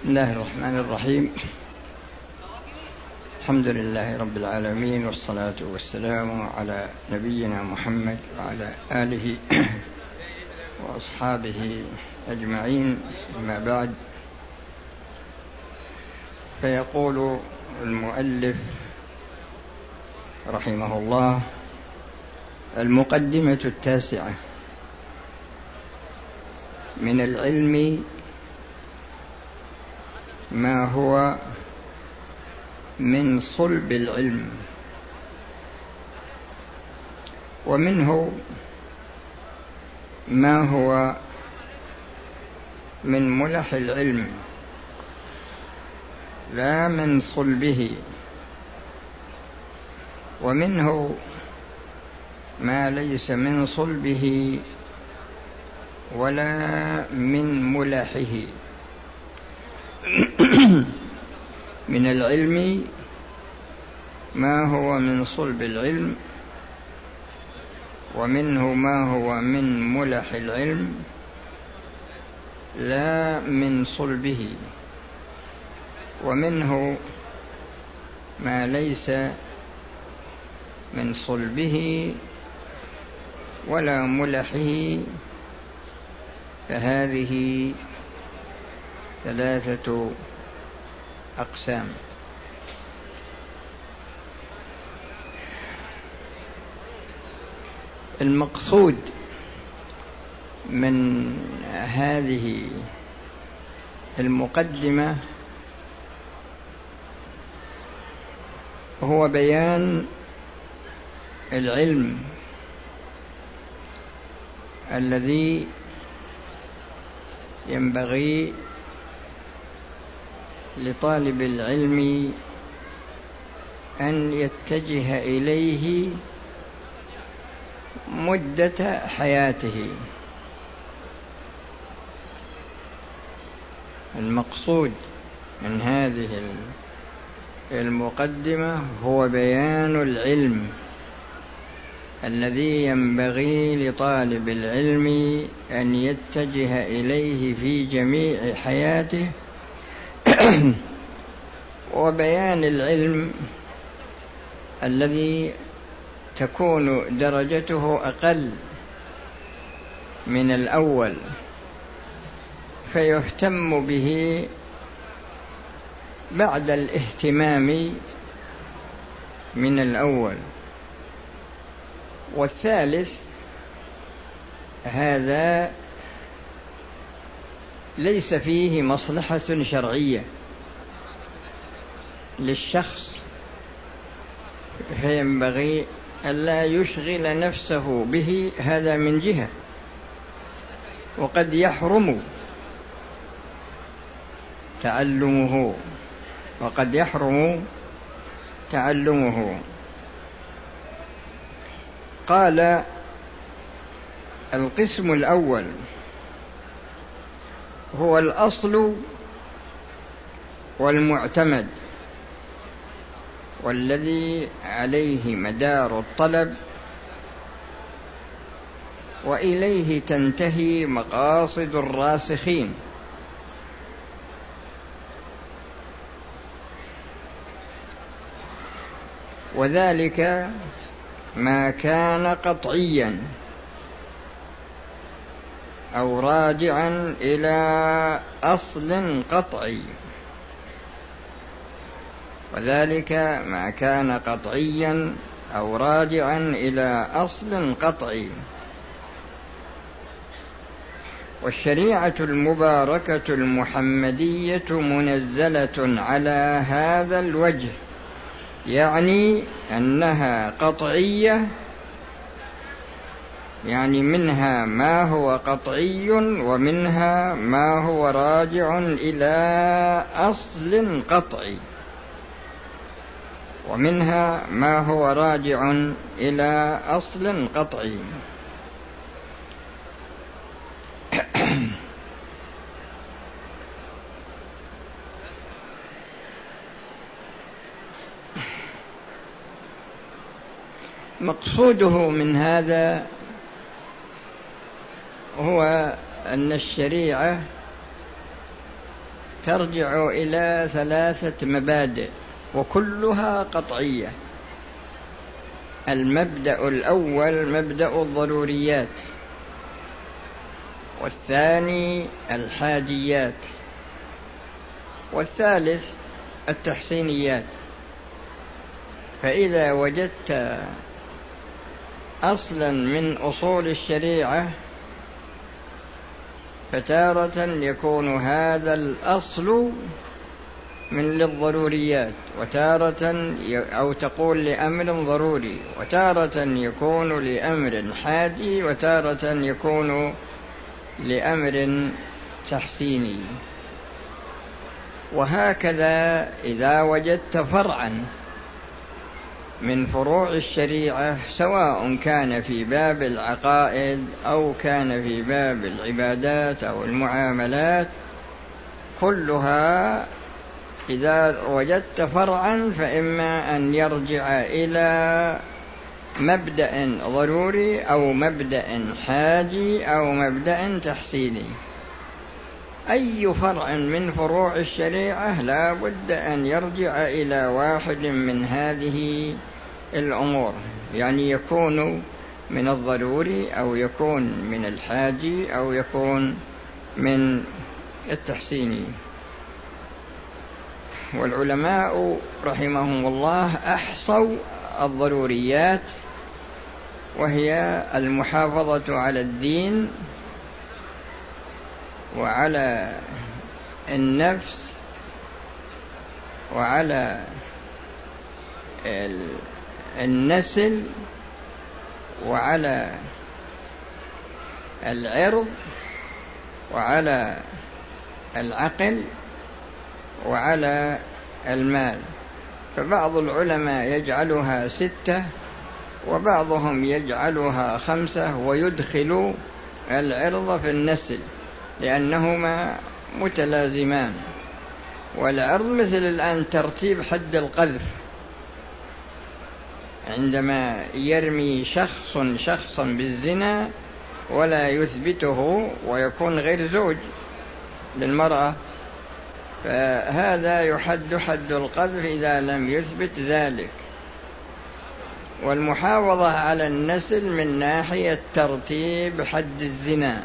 بسم الله الرحمن الرحيم. الحمد لله رب العالمين والصلاة والسلام على نبينا محمد وعلى آله وأصحابه أجمعين. أما بعد فيقول المؤلف رحمه الله المقدمة التاسعة من العلم ما هو من صلب العلم. ومنه ما هو من ملح العلم. لا من صلبه. ومنه ما ليس من صلبه ولا من ملحه. من العلم ما هو من صلب العلم ومنه ما هو من ملح العلم لا من صلبه. ومنه ما ليس من صلبه ولا ملحه فهذه ثلاثة أقسام. المقصود من هذه المقدمة هو بيان العلم الذي ينبغي لطالب العلم أن يتجه إليه مدة حياته. المقصود من هذه المقدمة هو بيان العلم الذي ينبغي لطالب العلم أن يتجه إليه في جميع حياته وبيان العلم الذي تكون درجته أقل من الأول فيهتم به بعد الاهتمام من الأول. والثالث هذا ليس فيه مصلحة شرعية. للشخص فينبغي ألا يشغل نفسه به هذا من جهة. وقد يحرم تعلمه وقد يحرم تعلمه. قال القسم الأول هو الأصل والمعتمد. والذي عليه مدار الطلب وإليه تنتهي مقاصد الراسخين. وذلك ما كان قطعيا أو راجعا إلى أصل قطعي. وذلك ما كان قطعيا أو راجعا إلى أصل قطعي. والشريعة المباركة المحمدية منزلة على هذا الوجه يعني أنها قطعية يعني منها ما هو قطعي ومنها ما هو راجع إلى أصل قطعي. ومنها ما هو راجع إلى أصل قطعي. مقصوده من هذا هو أن الشريعة ترجع إلى ثلاثة مبادئ. وكلها قطعية. المبدأ الأول مبدأ الضروريات والثاني الحاجيات والثالث التحسينيات. فإذا وجدت أصلا من أصول الشريعة فتارة يكون هذا الأصل من للضروريات وتارة أو تقول لأمر ضروري وتارة يكون لأمر حادي وتارة يكون لأمر تحسيني. وهكذا إذا وجدت فرعا من فروع الشريعة سواء كان في باب العقائد أو كان في باب العبادات أو المعاملات كلها إذا وجدت فرعا فإما أن يرجع إلى مبدأ ضروري أو مبدأ حاجي أو مبدأ تحسيني أي فرع من فروع الشريعة لا بد أن يرجع إلى واحد من هذه الأمور. يعني يكون من الضروري أو يكون من الحاجي أو يكون من التحسيني والعلماء رحمهم الله أحصوا الضروريات وهي المحافظة على الدين وعلى النفس وعلى النسل وعلى العرض وعلى العقل وعلى المال. فبعض العلماء يجعلها ستة وبعضهم يجعلها خمسة ويدخل العرض في النسل لأنهما متلازمان. والعرض مثل الآن ترتيب حد القذف. عندما يرمي شخص شخصا بالزنا ولا يثبته ويكون غير زوج للمرأة. فهذا يحد حد القذف إذا لم يثبت ذلك. والمحافظة على النسل من ناحية ترتيب حد الزنا.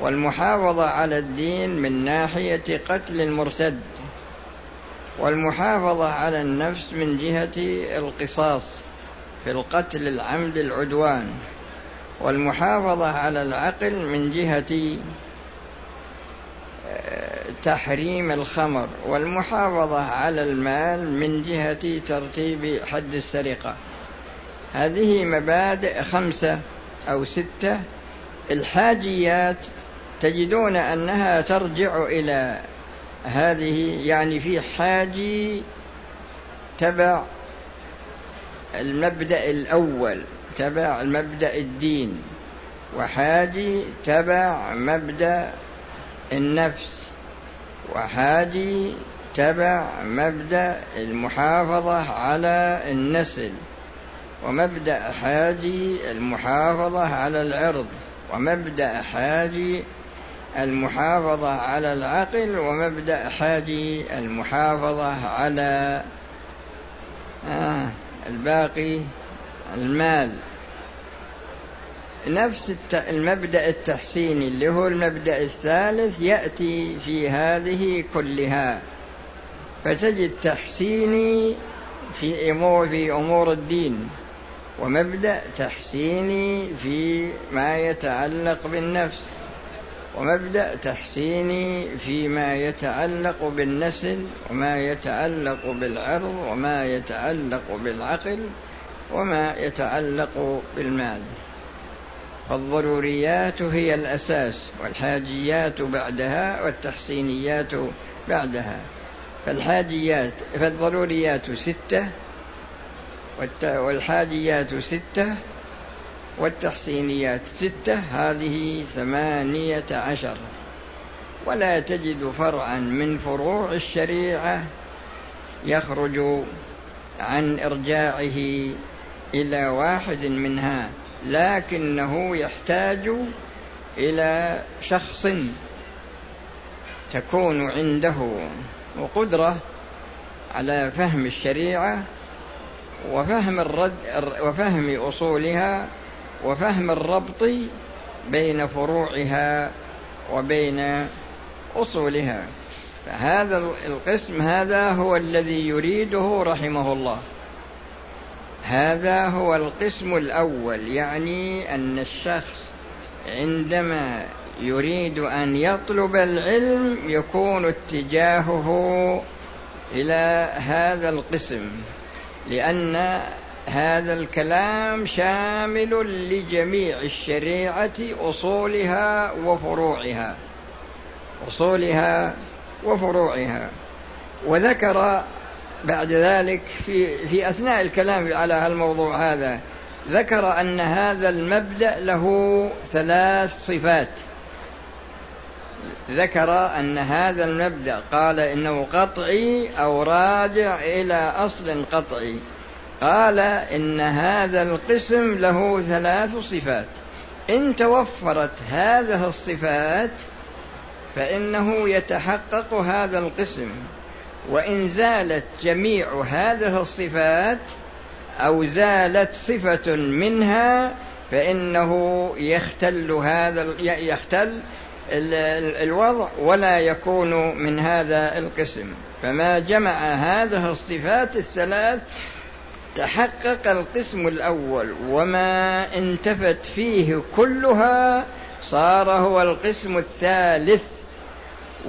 والمحافظة على الدين من ناحية قتل المرتد. والمحافظة على النفس من جهة القصاص في القتل العمد العدوان. والمحافظة على العقل من جهة تحريم الخمر والمحافظة على المال من جهة ترتيب حد السرقة. هذه مبادئ خمسة أو ستة. الحاجيات تجدون أنها ترجع إلى هذه يعني في حاجي تبع المبدأ الأول تبع المبدأ الدين وحاجي تبع مبدأ النفس. وحاجي تبع مبدأ المحافظة على النسل ومبدأ حاجي المحافظة على العرض ومبدأ حاجي المحافظة على العقل ومبدأ حاجي المحافظة على آه الباقي المال. نفس المبدأ التحسيني اللي هو المبدأ الثالث يأتي في هذه كلها. فتجد تحسيني في أمور في أمور الدين ومبدأ تحسيني في ما يتعلق بالنفس ومبدأ تحسيني فيما يتعلق بالنسل وما يتعلق بالعرض وما يتعلق بالعقل وما يتعلق بالمال. فالضروريات هي الأساس والحاجيات بعدها والتحسينيات بعدها. فالحاجيات فالضروريات ستة والحاجيات ستة والتحسينيات ستة هذه ثمانية عشر. ولا تجد فرعا من فروع الشريعة يخرج عن إرجاعه إلى واحد منها. لكنه يحتاج إلى شخص تكون عنده وقدرة على فهم الشريعة وفهم الرد وفهم أصولها وفهم الربط بين فروعها وبين أصولها. فهذا القسم هذا هو الذي يريده رحمه الله. هذا هو القسم الأول يعني أن الشخص عندما يريد أن يطلب العلم يكون اتجاهه إلى هذا القسم لأن هذا الكلام شامل لجميع الشريعة أصولها وفروعها أصولها وفروعها. وذكر بعد ذلك في في أثناء الكلام على الموضوع هذا ذكر أن هذا المبدأ له ثلاث صفات. ذكر أن هذا المبدأ قال إنه قطعي أو راجع إلى أصل قطعي. قال إن هذا القسم له ثلاث صفات. إن توفرت هذه الصفات فإنه يتحقق هذا القسم. وإن زالت جميع هذه الصفات أو زالت صفة منها فإنه يختل هذا يختل الوضع ولا يكون من هذا القسم. فما جمع هذه الصفات الثلاث تحقق القسم الأول وما انتفت فيه كلها صار هو القسم الثالث.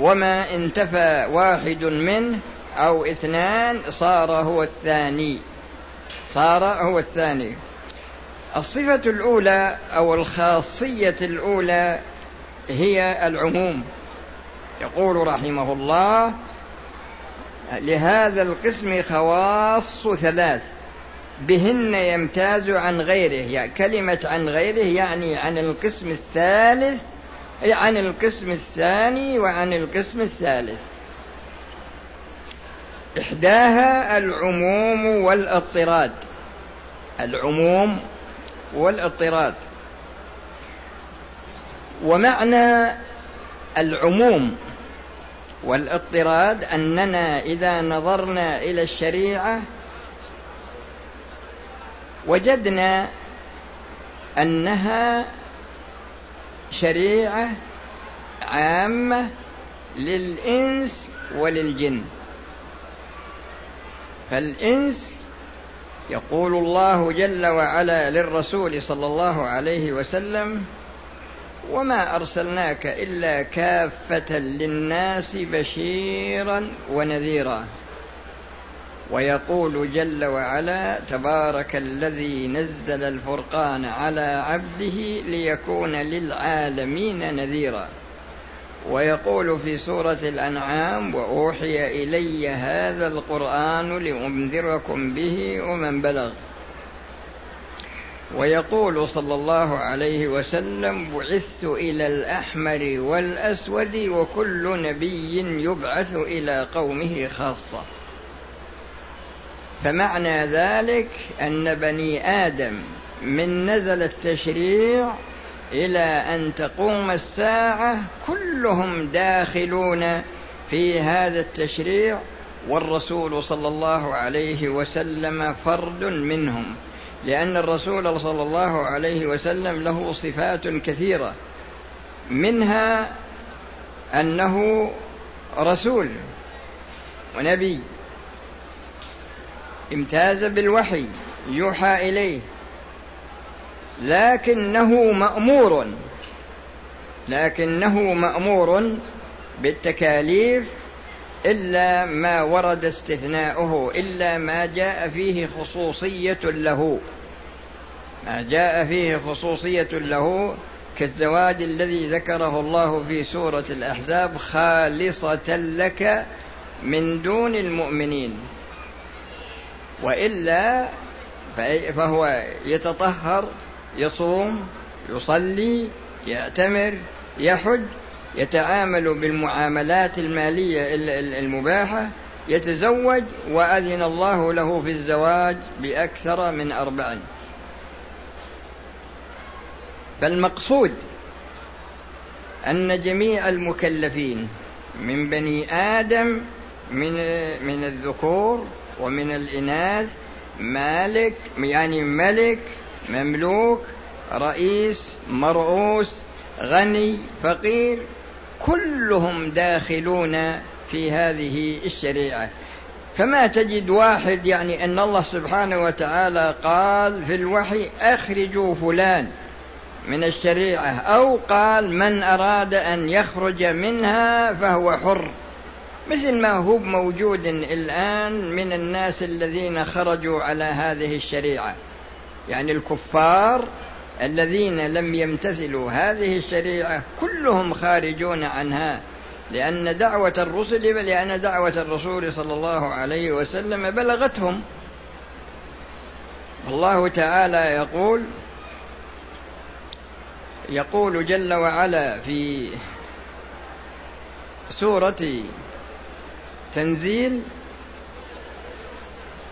وما انتفى واحد منه أو اثنان صار هو الثاني. صار هو الثاني. الصفة الأولى أو الخاصية الأولى هي العموم. يقول رحمه الله لهذا القسم خواص ثلاث. بهن يمتاز عن غيره يعني كلمة عن غيره يعني عن القسم الثالث عن القسم الثاني وعن القسم الثالث. إحداها العموم والاضطراد. العموم والاضطراد. ومعنى العموم والاضطراد أننا إذا نظرنا إلى الشريعة وجدنا أنها شريعة عامة للإنس وللجن. فالإنس يقول الله جل وعلا للرسول صلى الله عليه وسلم وما أرسلناك إلا كافة للناس بشيرا ونذيرا. ويقول جل وعلا تبارك الذي نزل الفرقان على عبده ليكون للعالمين نذيرا. ويقول في سورة الأنعام وأوحي إلي هذا القرآن لأنذركم به ومن بلغ. ويقول صلى الله عليه وسلم بعثت إلى الأحمر والأسود وكل نبي يبعث إلى قومه خاصة. فمعنى ذلك أن بني آدم من نزل التشريع إلى أن تقوم الساعة كلهم داخلون في هذا التشريع والرسول صلى الله عليه وسلم فرد منهم لأن الرسول صلى الله عليه وسلم له صفات كثيرة منها أنه رسول ونبي. امتاز بالوحي يوحى إليه. لكنه مأمور لكنه مأمور بالتكاليف إلا ما ورد استثناؤه إلا ما جاء فيه خصوصية له. ما جاء فيه خصوصية له كالزواج الذي ذكره الله في سورة الأحزاب خالصة لك من دون المؤمنين. وإلا فهو يتطهر يصوم يصلي يأتمر يحج يتعامل بالمعاملات المالية المباحة يتزوج وأذن الله له في الزواج بأكثر من أربع فالمقصود أن جميع المكلفين من بني آدم من من الذكور ومن الإناث مالك يعني ملك مملوك رئيس مرؤوس غني فقير كلهم داخلون في هذه الشريعة. فما تجد واحد يعني أن الله سبحانه وتعالى قال في الوحي أخرجوا فلان من الشريعة أو قال من أراد أن يخرج منها فهو حر. مثل ما هو موجود الآن من الناس الذين خرجوا على هذه الشريعة. يعني الكفار الذين لم يمتثلوا هذه الشريعة كلهم خارجون عنها لأن دعوة الرسل لأن دعوة الرسول صلى الله عليه وسلم بلغتهم. الله تعالى يقول يقول جل وعلا في سورة تنزيل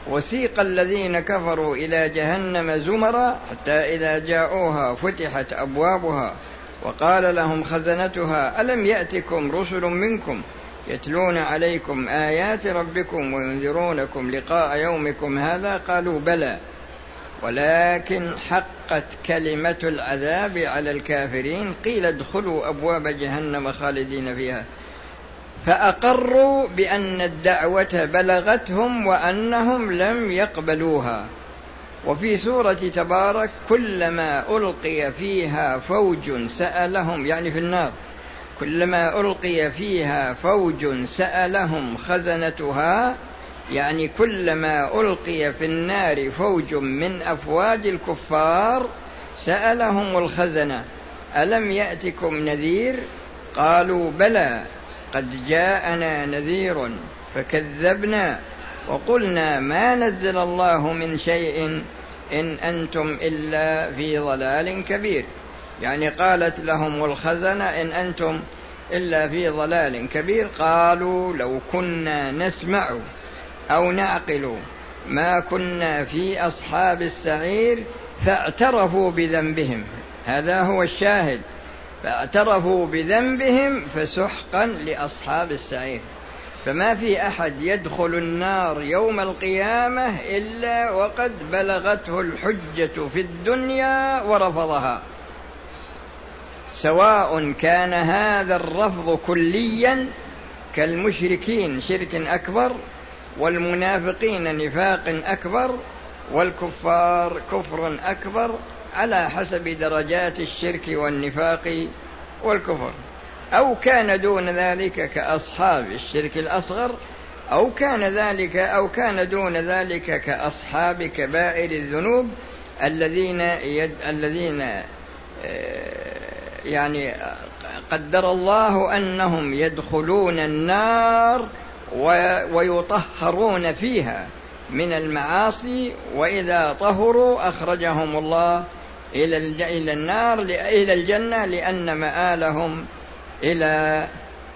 وسيق الذين كفروا إلى جهنم زمرا حتى إذا جاءوها فتحت أبوابها وقال لهم خزنتها ألم يأتكم رسل منكم يتلون عليكم آيات ربكم وينذرونكم لقاء يومكم هذا؟ قالوا بلى. ولكن حقت كلمة العذاب على الكافرين قيل ادخلوا أبواب جهنم خالدين فيها. فأقروا بأن الدعوة بلغتهم وأنهم لم يقبلوها. وفي سورة تبارك كلما ألقي فيها فوج سألهم يعني في النار كلما ألقي فيها فوج سألهم خزنتها يعني كلما ألقي في النار فوج من أفواج الكفار سألهم الخزنة. ألم يأتكم نذير؟ قالوا بلى. قد جاءنا نذير فكذبنا وقلنا ما نزل الله من شيء إن أنتم إلا في ضلال كبير. يعني قالت لهم الخزنة إن أنتم إلا في ضلال كبير. قالوا لو كنا نسمع أو نعقل ما كنا في أصحاب السعير فاعترفوا بذنبهم. هذا هو الشاهد. فاعترفوا بذنبهم فسحقا لأصحاب السعير. فما في أحد يدخل النار يوم القيامة إلا وقد بلغته الحجة في الدنيا ورفضها. سواء كان هذا الرفض كليا كالمشركين شرك أكبر والمنافقين نفاق أكبر والكفار كفر أكبر على حسب درجات الشرك والنفاق والكفر. أو كان دون ذلك كأصحاب الشرك الأصغر أو كان ذلك أو كان دون ذلك كأصحاب كبائر الذنوب الذين يد الذين آه، يعني قدر الله أنهم يدخلون النار ويطهرون فيها من المعاصي وإذا طهروا أخرجهم الله إلى إلى النار إلى الجنة لأن مآلهم إلى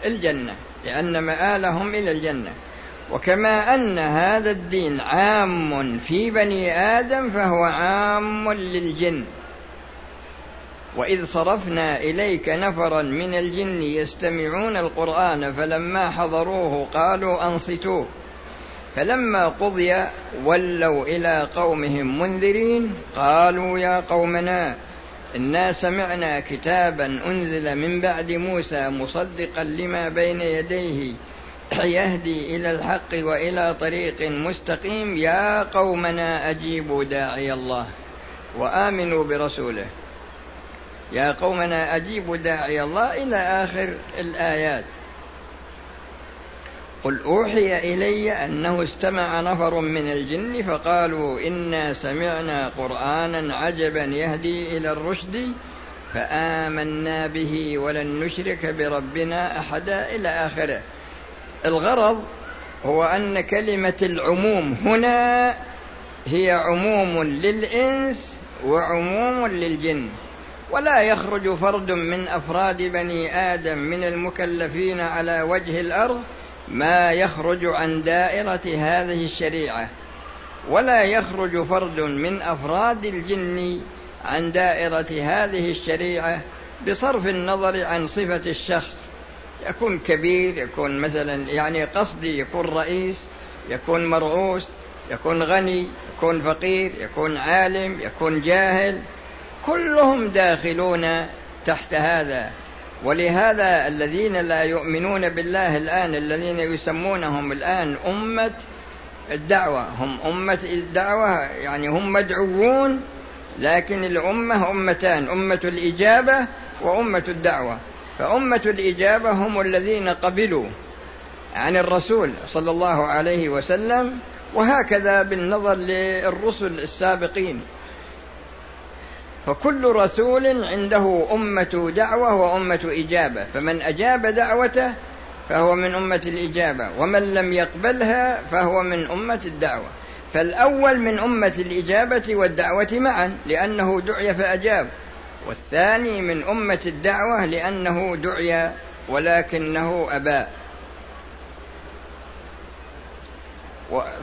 الجنة لأن مآلهم إلى الجنة. وكما أن هذا الدين عام في بني آدم فهو عام للجن. وإذ صرفنا إليك نفرا من الجن يستمعون القرآن فلما حضروه قالوا أنصتوه. فلما قضي ولوا إلى قومهم منذرين قالوا يا قومنا إنا سمعنا كتابا أنزل من بعد موسى مصدقا لما بين يديه يهدي إلى الحق وإلى طريق مستقيم يا قومنا أجيبوا داعي الله وآمنوا برسوله يا قومنا أجيبوا داعي الله إلى آخر الآيات قل أوحي إلي أنه استمع نفر من الجن فقالوا إنا سمعنا قرآنا عجبا يهدي إلى الرشد فآمنا به ولن نشرك بربنا أحدا إلى آخره. الغرض هو أن كلمة العموم هنا هي عموم للإنس وعموم للجن ولا يخرج فرد من أفراد بني آدم من المكلفين على وجه الأرض ما يخرج عن دائرة هذه الشريعة ولا يخرج فرد من أفراد الجن عن دائرة هذه الشريعة بصرف النظر عن صفة الشخص. يكون كبير يكون مثلا يعني قصدي يكون رئيس يكون مرؤوس يكون غني يكون فقير يكون عالم يكون جاهل كلهم داخلون تحت هذا. ولهذا الذين لا يؤمنون بالله الآن الذين يسمونهم الآن أمة الدعوة هم أمة الدعوة يعني هم مدعوون لكن الأمة أمتان أمة الإجابة وأمة الدعوة. فأمة الإجابة هم الذين قبلوا عن الرسول صلى الله عليه وسلم وهكذا بالنظر للرسل السابقين. فكل رسول عنده أمة دعوة وأمة إجابة. فمن أجاب دعوته فهو من أمة الإجابة ومن لم يقبلها فهو من أمة الدعوة. فالأول من أمة الإجابة والدعوة معا لأنه دعي فأجاب. والثاني من أمة الدعوة لأنه دعي ولكنه أبى.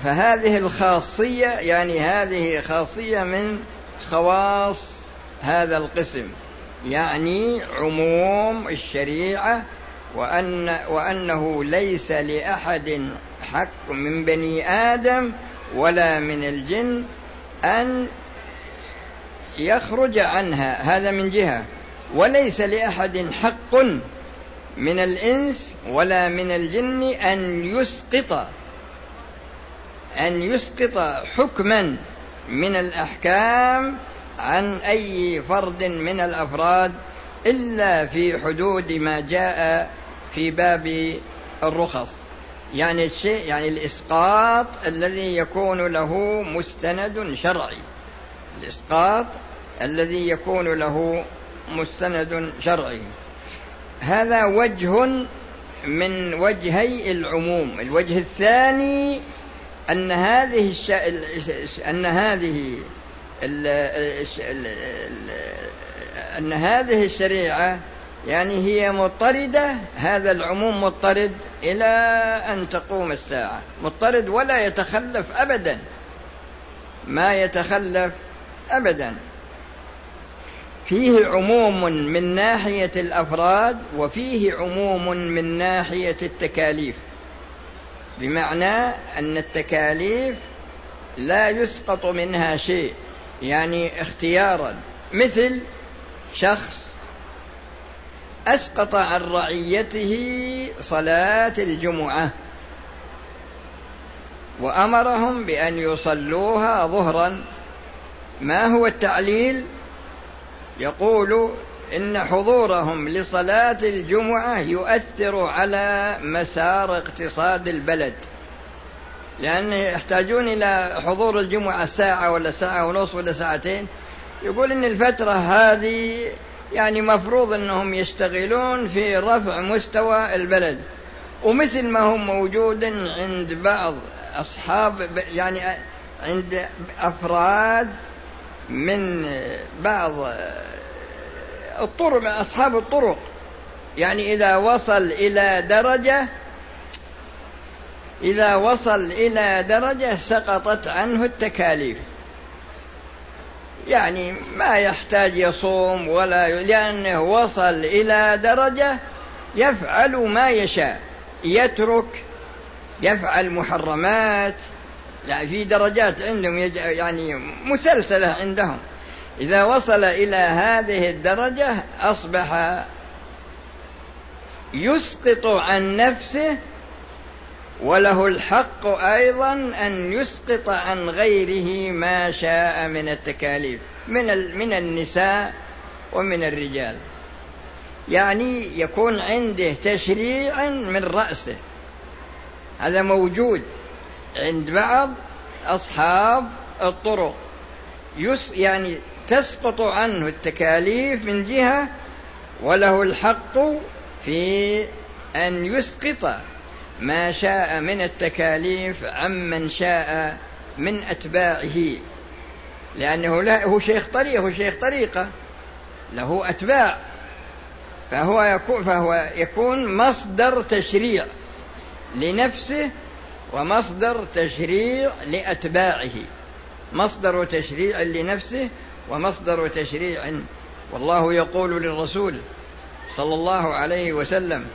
فهذه الخاصية يعني هذه خاصية من خواص هذا القسم يعني عموم الشريعة وأن وأنه ليس لأحد حق من بني آدم ولا من الجن أن يخرج عنها هذا من جهة. وليس لأحد حق من الإنس ولا من الجن أن يسقط أن يسقط حكما من الأحكام عن أي فرد من الأفراد إلا في حدود ما جاء في باب الرخص. يعني الشيء يعني الإسقاط الذي يكون له مستند شرعي. الإسقاط الذي يكون له مستند شرعي. هذا وجه من وجهي العموم. الوجه الثاني أن هذه الش... أن هذه أن هذه الشريعة يعني هي مضطردة هذا العموم مضطرد إلى أن تقوم الساعة. مضطرد ولا يتخلف أبدا. ما يتخلف أبدا. فيه عموم من ناحية الأفراد وفيه عموم من ناحية التكاليف. بمعنى أن التكاليف لا يسقط منها شيء. يعني اختيارا. مثل شخص أسقط عن رعيته صلاة الجمعة وأمرهم بأن يصلوها ظهرا. ما هو التعليل؟ يقول إن حضورهم لصلاة الجمعة يؤثر على مسار اقتصاد البلد. لأن يحتاجون إلى حضور الجمعة ساعة ولا ساعة ونصف ولا ساعتين. يقول إن الفترة هذه يعني مفروض أنهم يشتغلون في رفع مستوى البلد. ومثل ما هو موجود عند بعض أصحاب يعني عند أفراد من بعض الطرق أصحاب الطرق. يعني إذا وصل إلى درجة إذا وصل إلى درجة سقطت عنه التكاليف. يعني ما يحتاج يصوم ولا لأنه وصل إلى درجة يفعل ما يشاء. يترك يفعل محرمات. يعني في درجات عندهم يعني مسلسلة عندهم. إذا وصل إلى هذه الدرجة أصبح يسقط عن نفسه وله الحق أيضا أن يسقط عن غيره ما شاء من التكاليف من من النساء ومن الرجال. يعني يكون عنده تشريع من رأسه. هذا موجود عند بعض أصحاب الطرق. يس يعني تسقط عنه التكاليف من جهة وله الحق في أن يسقط ما شاء من التكاليف عمن شاء من أتباعه. لأنه لا هو شيخ طريق هو شيخ طريقة. له أتباع. فهو يكون فهو يكون مصدر تشريع لنفسه ومصدر تشريع لأتباعه. مصدر تشريع لنفسه ومصدر تشريع. والله يقول للرسول صلى الله عليه وسلم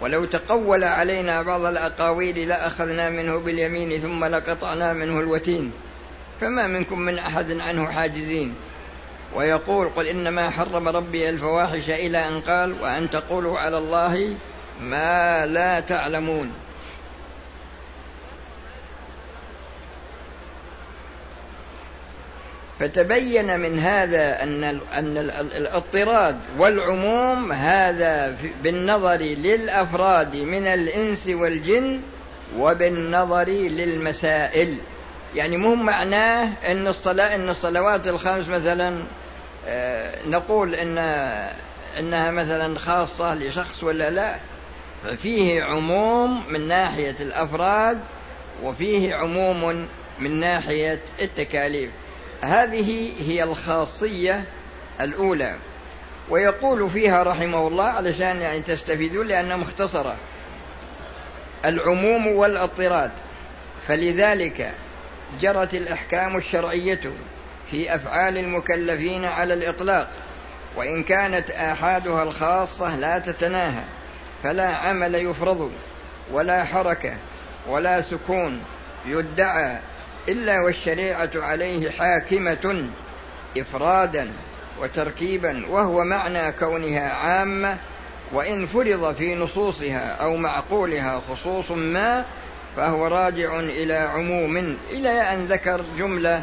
ولو تقول علينا بعض الأقاويل لأخذنا منه باليمين ثم لقطعنا منه الوتين فما منكم من أحد عنه حاجزين. ويقول قل إنما حرم ربي الفواحش إلى أن قال وأن تقولوا على الله ما لا تعلمون. فتبين من هذا أن أن الاضطراد والعموم هذا بالنظر للأفراد من الإنس والجن وبالنظر للمسائل. يعني مو معناه أن الصلاة أن الصلوات الخمس مثلا آه، نقول أن أنها مثلا خاصة لشخص ولا لا. ففيه عموم من ناحية الأفراد وفيه عموم من ناحية التكاليف. هذه هي الخاصية الأولى. ويقول فيها رحمه الله علشان يعني تستفيدون لأنها مختصرة. العموم والاضطراد فلذلك جرت الأحكام الشرعية في أفعال المكلفين على الإطلاق. وإن كانت آحادها الخاصة لا تتناهى. فلا عمل يفرض ولا حركة ولا سكون يدعى إلا والشريعة عليه حاكمة إفرادا وتركيبا وهو معنى كونها عامة وإن فرض في نصوصها أو معقولها خصوص ما فهو راجع إلى عموم. إلى أن ذكر جملة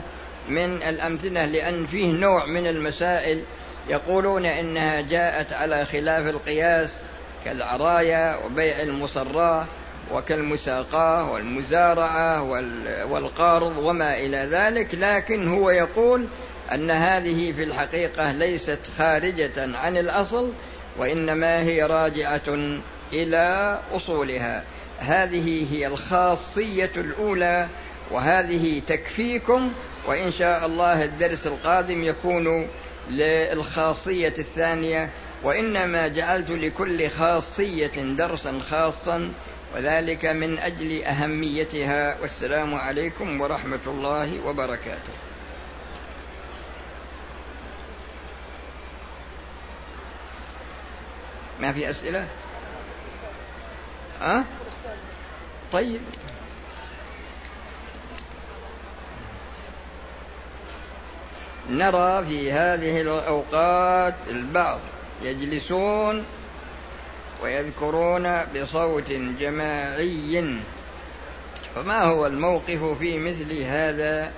من الأمثلة لأن فيه نوع من المسائل يقولون إنها جاءت على خلاف القياس كالعرايا وبيع المصراة وكالمساقاة والمزارعة والقارض وما إلى ذلك لكن هو يقول أن هذه في الحقيقة ليست خارجة عن الأصل وإنما هي راجعة إلى أصولها. هذه هي الخاصية الأولى وهذه تكفيكم وإن شاء الله الدرس القادم يكون للخاصية الثانية. وإنما جعلت لكل خاصية درسا خاصا وذلك من أجل أهميتها والسلام عليكم ورحمة الله وبركاته. ما في أسئلة؟ أه؟ طيب. نرى في هذه الأوقات البعض يجلسون ويذكرون بصوت جماعي. فما هو الموقف في مثل هذا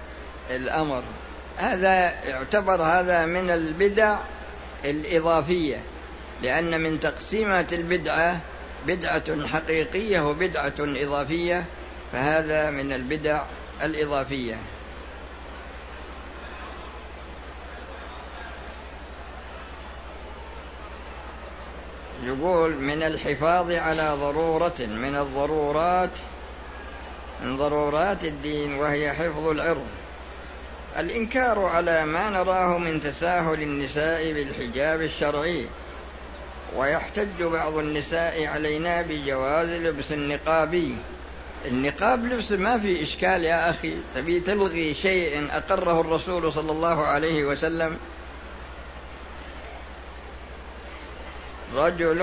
الأمر؟ هذا يعتبر هذا من البدع الإضافية لأن من تقسيمات البدعة بدعة حقيقية وبدعة إضافية فهذا من البدع الإضافية. يقول من الحفاظ على ضرورة من الضرورات من ضرورات الدين وهي حفظ العرض. الإنكار على ما نراه من تساهل النساء بالحجاب الشرعي. ويحتج بعض النساء علينا بجواز لبس النقابي النقاب لبس ما في إشكال يا أخي. تبي تلغي شيء أقره الرسول صلى الله عليه وسلم؟ رجل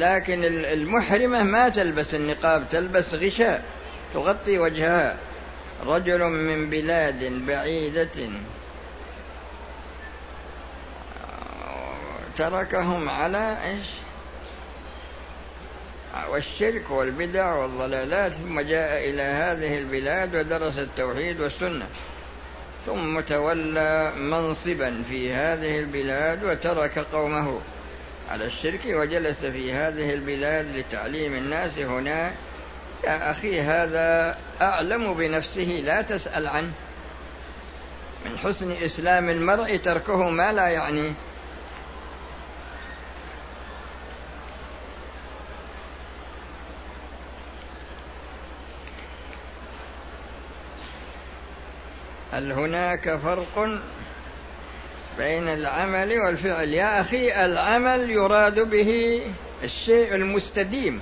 لكن المحرمة ما تلبس النقاب تلبس غشاء تغطي وجهها. رجل من بلاد بعيدة تركهم على إيش؟ والشرك والبدع والضلالات. ثم جاء إلى هذه البلاد ودرس التوحيد والسنة. ثم تولى منصبا في هذه البلاد وترك قومه. على الشرك وجلس في هذه البلاد لتعليم الناس هنا. يا أخي هذا أعلم بنفسه لا تسأل عنه. من حسن إسلام المرء تركه ما لا يعنيه هل هناك فرق بين العمل والفعل. يا أخي العمل يراد به الشيء المستديم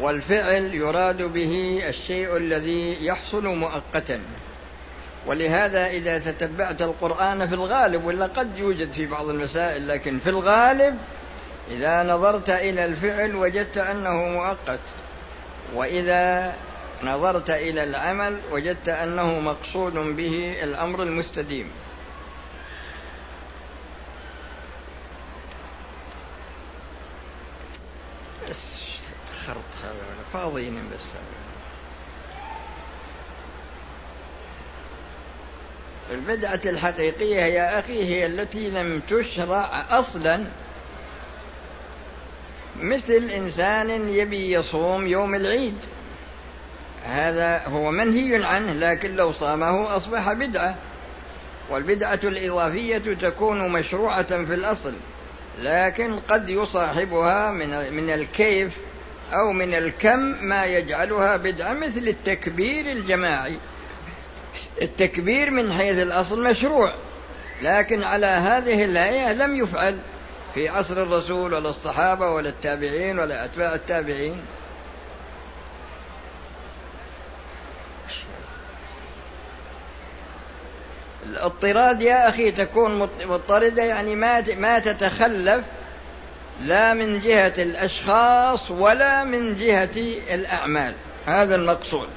والفعل يراد به الشيء الذي يحصل مؤقتا. ولهذا إذا تتبعت القرآن في الغالب ولا قد يوجد في بعض المسائل لكن في الغالب إذا نظرت إلى الفعل وجدت أنه مؤقت. وإذا نظرت إلى العمل وجدت أنه مقصود به الأمر المستديم خرط هذا فاضيين بس. البدعة الحقيقية يا أخي هي التي لم تشرع أصلا. مثل إنسان يبي يصوم يوم العيد. هذا هو منهي عنه لكن لو صامه أصبح بدعة. والبدعة الإضافية تكون مشروعة في الأصل لكن قد يصاحبها من من الكيف أو من الكم ما يجعلها بدعة مثل التكبير الجماعي. التكبير من حيث الأصل مشروع لكن على هذه الهيئة لم يفعل في عصر الرسول ولا الصحابة ولا التابعين ولا أتباع التابعين. الاضطراد يا أخي تكون مضطردة يعني ما ما تتخلف لا من جهة الأشخاص ولا من جهة الأعمال. هذا المقصود.